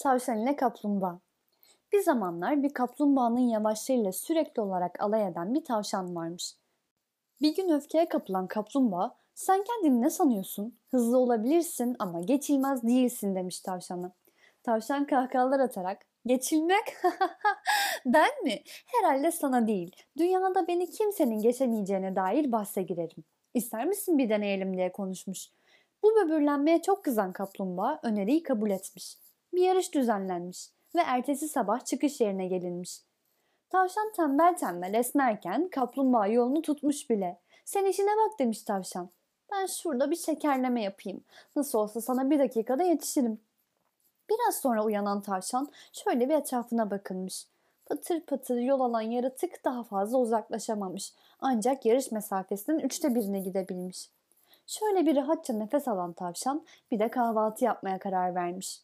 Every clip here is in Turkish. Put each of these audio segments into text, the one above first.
Tavşan ile kaplumbağa. Bir zamanlar bir kaplumbağanın yavaşlarıyla sürekli olarak alay eden bir tavşan varmış. Bir gün öfkeye kapılan kaplumbağa sen kendini ne sanıyorsun? Hızlı olabilirsin ama geçilmez değilsin demiş tavşana. Tavşan kahkahalar atarak geçilmek ben mi? Herhalde sana değil. Dünyada beni kimsenin geçemeyeceğine dair bahse girerim. İster misin bir deneyelim diye konuşmuş. Bu böbürlenmeye çok kızan kaplumbağa öneriyi kabul etmiş. Bir yarış düzenlenmiş ve ertesi sabah çıkış yerine gelinmiş. Tavşan tembel tembel esnerken kaplumbağa yolunu tutmuş bile. Sen işine bak demiş tavşan. Ben şurada bir şekerleme yapayım. Nasıl olsa sana bir dakikada yetişirim. Biraz sonra uyanan tavşan şöyle bir etrafına bakınmış. Patır patır yol alan yaratık daha fazla uzaklaşamamış. Ancak yarış mesafesinin üçte birine gidebilmiş. Şöyle bir rahatça nefes alan tavşan bir de kahvaltı yapmaya karar vermiş.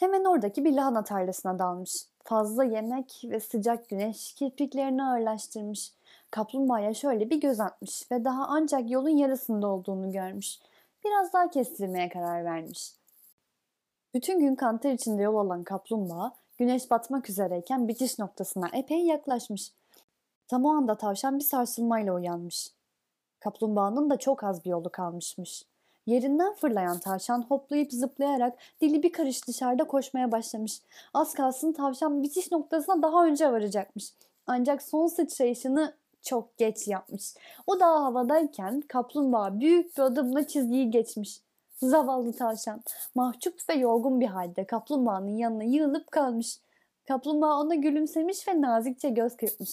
Hemen oradaki bir lahana tarlasına dalmış. Fazla yemek ve sıcak güneş kirpiklerini ağırlaştırmış. Kaplumbağaya şöyle bir göz atmış ve daha ancak yolun yarısında olduğunu görmüş. Biraz daha kestirmeye karar vermiş. Bütün gün kanter içinde yol alan kaplumbağa güneş batmak üzereyken bitiş noktasına epey yaklaşmış. Tam o anda tavşan bir sarsılmayla uyanmış. Kaplumbağanın da çok az bir yolu kalmışmış. Yerinden fırlayan tavşan hoplayıp zıplayarak dili bir karış dışarıda koşmaya başlamış. Az kalsın tavşan bitiş noktasına daha önce varacakmış. Ancak son sıçrayışını çok geç yapmış. O daha havadayken kaplumbağa büyük bir adımla çizgiyi geçmiş. Zavallı tavşan mahcup ve yorgun bir halde kaplumbağanın yanına yığılıp kalmış. Kaplumbağa ona gülümsemiş ve nazikçe göz kırpmış.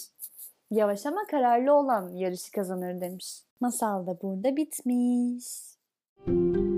Yavaş ama kararlı olan yarışı kazanır demiş. Masal da burada bitmiş. Thank you.